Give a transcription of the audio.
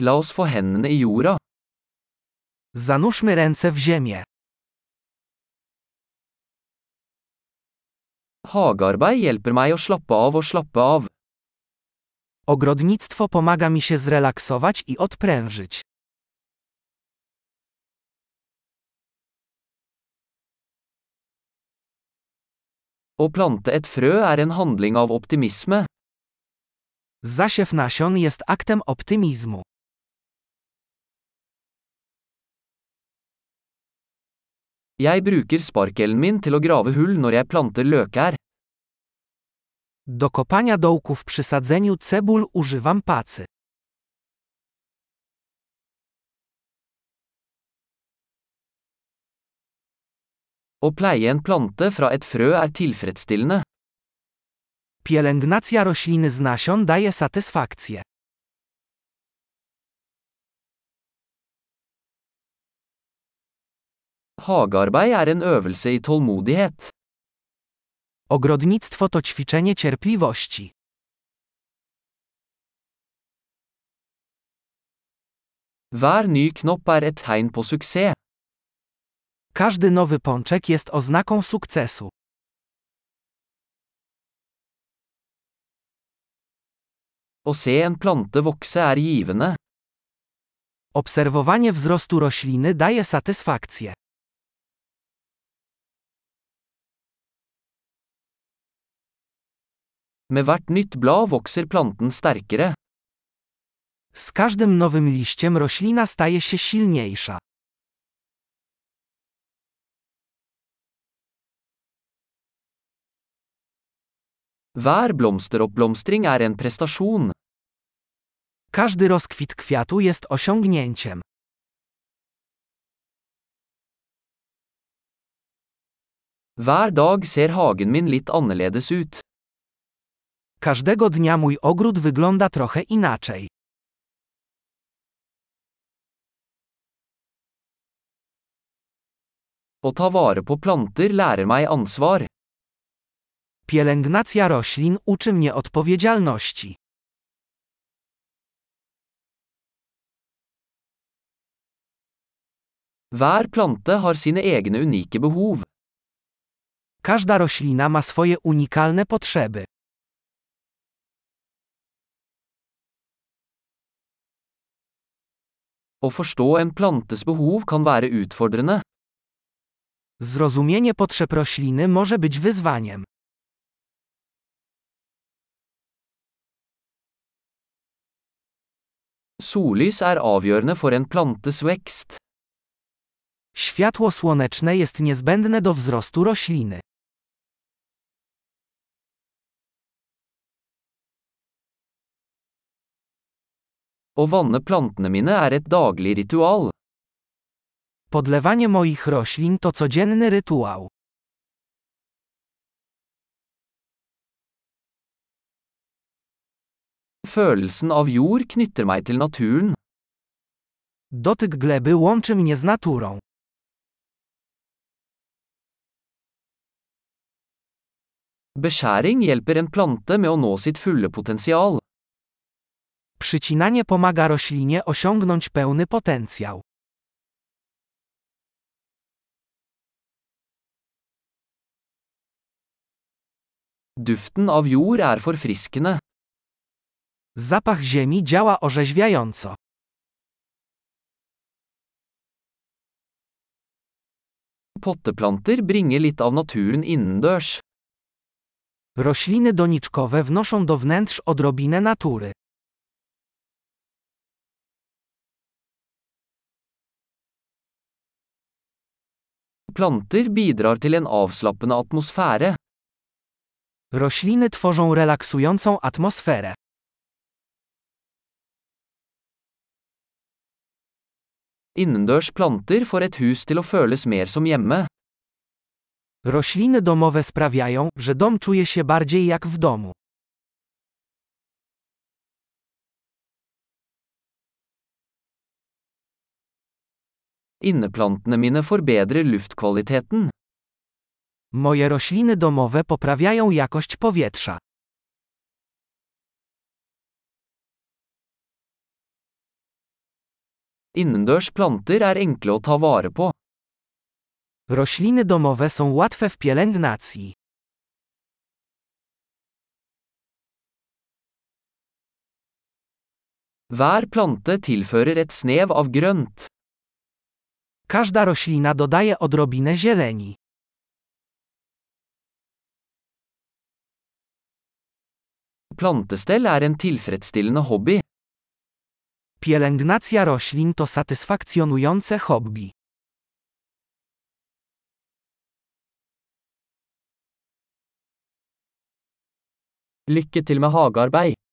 La oss få hendene i jorda. Zanurzmy ręce w ziemię. Hagearbeid hjelper meg å slappe av og slappe av. Ogrodnictwo pomaga mi się zrelaksować i odprężyć. Å plante et frø er en handling av optimisme. Zasiew nasion jest aktem optymizmu. Jeg bruker sparkelen min til å grave hull når jeg planter løkær. Do kopania dołków przy sadzeniu cebul używam pacy. Å pleie en plante fra et frø er tilfredsstillende. Pielęgnacja rośliny z nasion daje satysfakcję. Hagearbeid er en øvelse i tålmodighet. Ogrodnictwo to ćwiczenie cierpliwości. Hver ny knopp er et tegn på suksess. Każdy nowy pączek jest oznaką sukcesu. Å se en plante vokse er givende. Obserwowanie wzrostu rośliny daje satysfakcję. Med hvert nytt blad vokser planten sterkere. Z każdym nowym liściem roślina staje się silniejsza. Hver blomsteroppblomstring er en prestasjon. Każdy rozkwit kwiatu jest osiągnięciem. Hver dag ser hagen min litt annerledes ut. Każdego dnia mój ogród wygląda trochę inaczej. Å ta vare på planter lærer meg ansvar. Pielęgnacja roślin uczy mnie odpowiedzialności. Hver plante har sine egne unike behov. Każda roślina ma swoje unikalne potrzeby. Å forstå en plantes behov kan være utfordrende. Zrozumienie potrzeb rośliny może być wyzwaniem. Sollys er avgjørende for en plantes vekst. Światło słoneczne jest niezbędne do wzrostu rośliny. Å vanne plantene mine er et daglig ritual. Podlewanie moich roślin to codzienny rytuał. Følelsen av jord knytter meg til naturen. Dotyk gleby łączy mnie z naturą. Beskjæring hjelper en plante med å nå sitt fulle potensial. Przycinanie pomaga roślinie osiągnąć pełny potencjał. Duften av jord er forfriskende. Zapach ziemi działa orzeźwiająco. Potteplanter bringer litt av naturen innendørs. Rośliny doniczkowe wnoszą do wnętrz odrobinę natury. Planter bidrar til en avslappende atmosfære. Rośliny tworzą relaksującą atmosferę. Innendørs planter får et hus til å føles mer som hjemme. Rośliny domowe sprawiają, że dom czuje się bardziej jak w domu. Inneplantene mine forbedrer luftkvaliteten. Moje rośliny domowe poprawiają jakość powietrza. Innendørs planter er enkle å ta vare på. Rośliny domowe są łatwe w pielęgnacji. Hver plante tilfører et snev av grønt. Każda roślina dodaje odrobinę zieleni. Plantestell er en tilfredsstillende hobby. Pielęgnacja roślin to satysfakcjonujące hobby. Lykke til med hagearbeid.